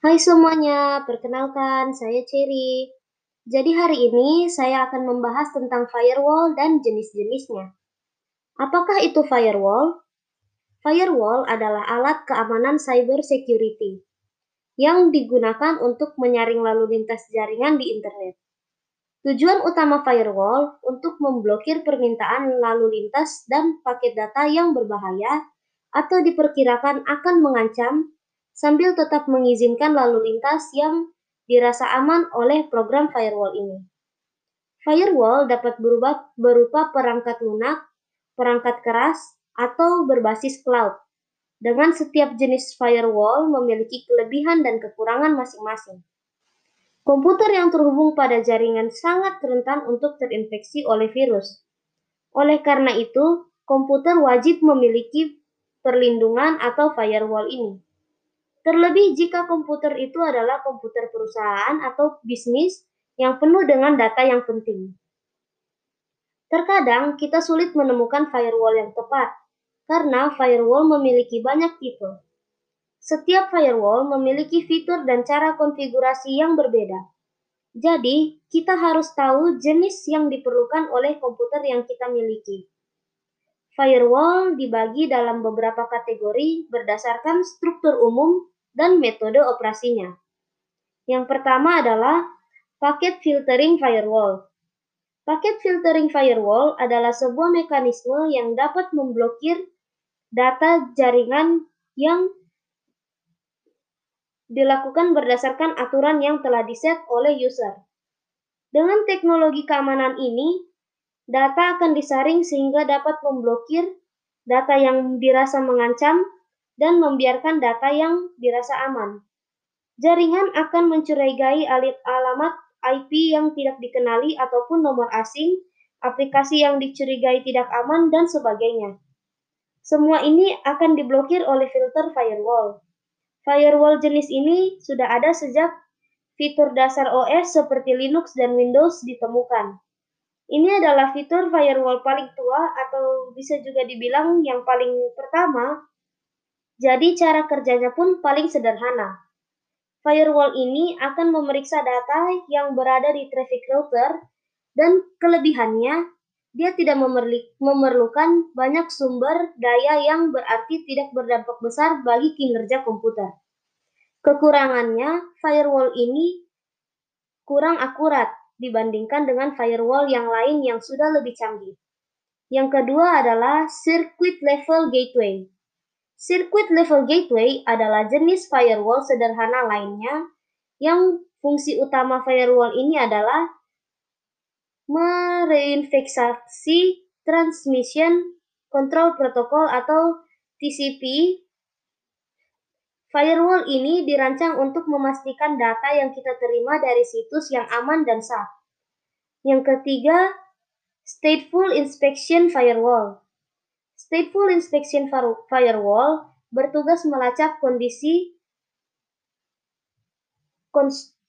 Hai semuanya, perkenalkan saya Cherry. Jadi hari ini saya akan membahas tentang firewall dan jenis-jenisnya. Apakah itu firewall? Firewall adalah alat keamanan cyber security yang digunakan untuk menyaring lalu lintas jaringan di internet. Tujuan utama firewall untuk memblokir permintaan lalu lintas dan paket data yang berbahaya atau diperkirakan akan mengancam sambil tetap mengizinkan lalu lintas yang dirasa aman oleh program firewall ini. Firewall dapat berubah berupa perangkat lunak, perangkat keras, atau berbasis cloud. Dengan setiap jenis firewall memiliki kelebihan dan kekurangan masing-masing. Komputer yang terhubung pada jaringan sangat rentan untuk terinfeksi oleh virus. Oleh karena itu, komputer wajib memiliki perlindungan atau firewall ini. Terlebih jika komputer itu adalah komputer perusahaan atau bisnis yang penuh dengan data yang penting. Terkadang kita sulit menemukan firewall yang tepat, karena firewall memiliki banyak tipe. Setiap firewall memiliki fitur dan cara konfigurasi yang berbeda. Jadi, kita harus tahu jenis yang diperlukan oleh komputer yang kita miliki. Firewall dibagi dalam beberapa kategori berdasarkan struktur umum dan metode operasinya. Yang pertama adalah paket filtering firewall. Paket filtering firewall adalah sebuah mekanisme yang dapat memblokir data jaringan yang dilakukan berdasarkan aturan yang telah diset oleh user. Dengan teknologi keamanan ini, data akan disaring sehingga dapat memblokir data yang dirasa mengancam dan membiarkan data yang dirasa aman. Jaringan akan mencurigai alamat IP yang tidak dikenali ataupun nomor asing, aplikasi yang dicurigai tidak aman, dan sebagainya. Semua ini akan diblokir oleh filter firewall. Firewall jenis ini sudah ada sejak fitur dasar OS seperti Linux dan Windows ditemukan. Ini adalah fitur firewall paling tua atau bisa juga dibilang yang paling pertama jadi cara kerjanya pun paling sederhana. Firewall ini akan memeriksa data yang berada di traffic router dan kelebihannya dia tidak memerlukan banyak sumber daya yang berarti tidak berdampak besar bagi kinerja komputer. Kekurangannya, firewall ini kurang akurat dibandingkan dengan firewall yang lain yang sudah lebih canggih. Yang kedua adalah circuit level gateway. Circuit level gateway adalah jenis firewall sederhana lainnya yang fungsi utama firewall ini adalah mereinfeksi transmission control protocol atau TCP. Firewall ini dirancang untuk memastikan data yang kita terima dari situs yang aman dan sah. Yang ketiga, stateful inspection firewall. Stateful Inspection Firewall bertugas melacak kondisi,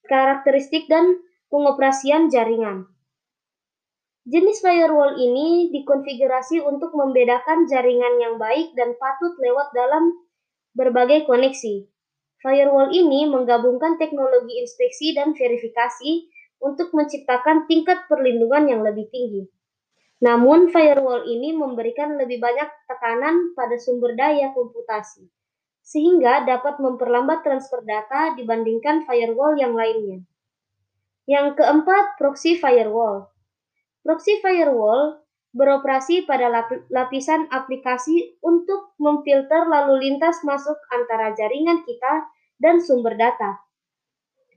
karakteristik, dan pengoperasian jaringan. Jenis firewall ini dikonfigurasi untuk membedakan jaringan yang baik dan patut lewat dalam berbagai koneksi. Firewall ini menggabungkan teknologi inspeksi dan verifikasi untuk menciptakan tingkat perlindungan yang lebih tinggi. Namun, firewall ini memberikan lebih banyak tekanan pada sumber daya komputasi, sehingga dapat memperlambat transfer data dibandingkan firewall yang lainnya. Yang keempat, proxy firewall. Proxy firewall beroperasi pada lapisan aplikasi untuk memfilter lalu lintas masuk antara jaringan kita dan sumber data.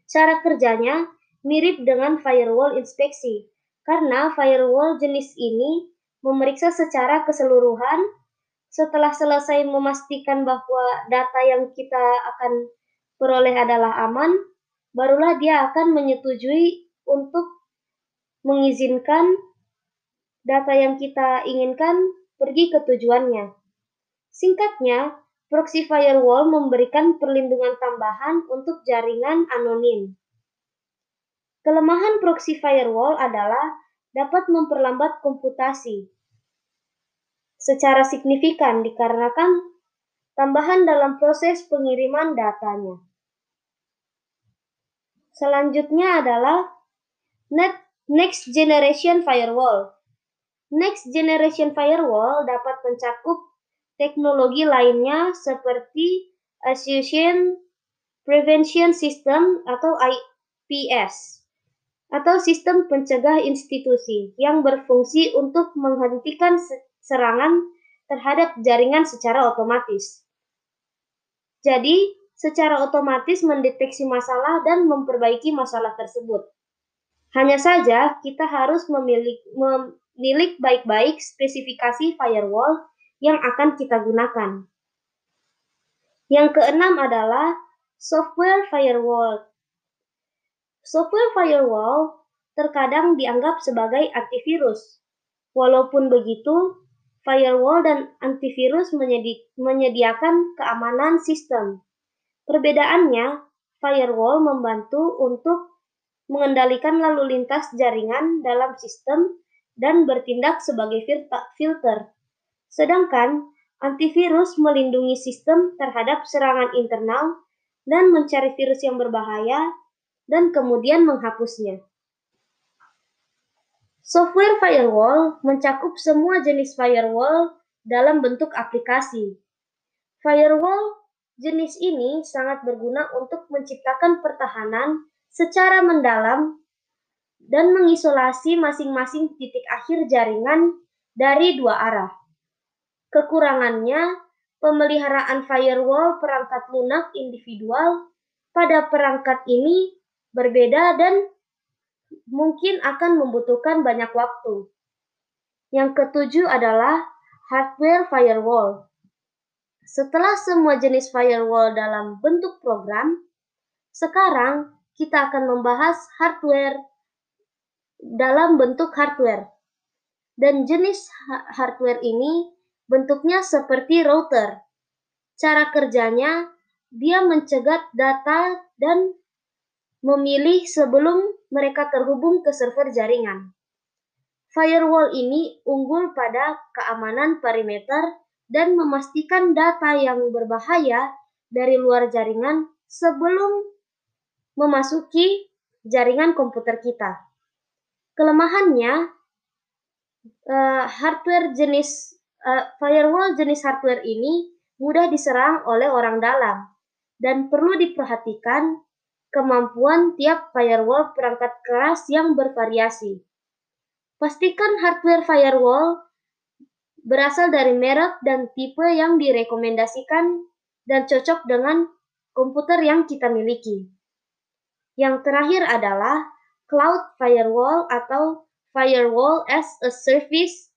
Cara kerjanya mirip dengan firewall inspeksi, karena firewall jenis ini memeriksa secara keseluruhan setelah selesai memastikan bahwa data yang kita akan peroleh adalah aman, barulah dia akan menyetujui untuk mengizinkan data yang kita inginkan pergi ke tujuannya. Singkatnya, proxy firewall memberikan perlindungan tambahan untuk jaringan anonim. Kelemahan proxy firewall adalah dapat memperlambat komputasi secara signifikan dikarenakan tambahan dalam proses pengiriman datanya. Selanjutnya adalah Next Generation Firewall. Next Generation Firewall dapat mencakup teknologi lainnya seperti Association Prevention System atau IPS atau sistem pencegah institusi yang berfungsi untuk menghentikan serangan terhadap jaringan secara otomatis. Jadi, secara otomatis mendeteksi masalah dan memperbaiki masalah tersebut. Hanya saja, kita harus memilih, memilih baik-baik spesifikasi firewall yang akan kita gunakan. Yang keenam adalah software firewall. Software firewall terkadang dianggap sebagai antivirus. Walaupun begitu, firewall dan antivirus menyedi menyediakan keamanan sistem. Perbedaannya, firewall membantu untuk mengendalikan lalu lintas jaringan dalam sistem dan bertindak sebagai filter. Sedangkan antivirus melindungi sistem terhadap serangan internal dan mencari virus yang berbahaya dan kemudian menghapusnya. Software firewall mencakup semua jenis firewall dalam bentuk aplikasi. Firewall jenis ini sangat berguna untuk menciptakan pertahanan secara mendalam dan mengisolasi masing-masing titik akhir jaringan dari dua arah. Kekurangannya, pemeliharaan firewall perangkat lunak individual pada perangkat ini berbeda dan mungkin akan membutuhkan banyak waktu. Yang ketujuh adalah hardware firewall. Setelah semua jenis firewall dalam bentuk program, sekarang kita akan membahas hardware dalam bentuk hardware. Dan jenis hardware ini bentuknya seperti router. Cara kerjanya, dia mencegat data dan memilih sebelum mereka terhubung ke server jaringan. Firewall ini unggul pada keamanan perimeter dan memastikan data yang berbahaya dari luar jaringan sebelum memasuki jaringan komputer kita. Kelemahannya, uh, hardware jenis uh, firewall jenis hardware ini mudah diserang oleh orang dalam dan perlu diperhatikan kemampuan tiap firewall perangkat keras yang bervariasi. Pastikan hardware firewall berasal dari merek dan tipe yang direkomendasikan dan cocok dengan komputer yang kita miliki. Yang terakhir adalah Cloud Firewall atau Firewall as a Service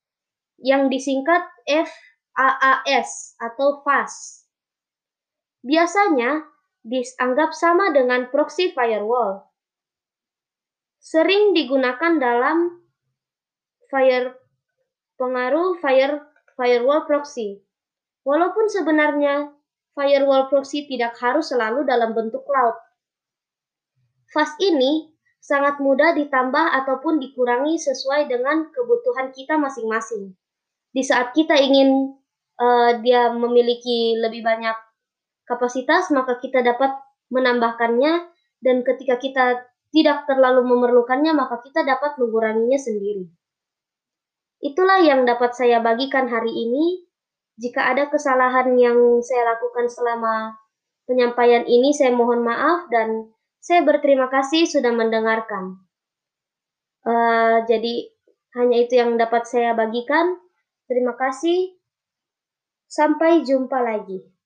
yang disingkat FAAS atau FAS. Biasanya, dianggap sama dengan proxy firewall. Sering digunakan dalam fire pengaruh fire firewall proxy. Walaupun sebenarnya firewall proxy tidak harus selalu dalam bentuk cloud. Fast ini sangat mudah ditambah ataupun dikurangi sesuai dengan kebutuhan kita masing-masing. Di saat kita ingin uh, dia memiliki lebih banyak kapasitas, maka kita dapat menambahkannya dan ketika kita tidak terlalu memerlukannya, maka kita dapat menguranginya sendiri. Itulah yang dapat saya bagikan hari ini. Jika ada kesalahan yang saya lakukan selama penyampaian ini, saya mohon maaf dan saya berterima kasih sudah mendengarkan. Uh, jadi hanya itu yang dapat saya bagikan. Terima kasih. Sampai jumpa lagi.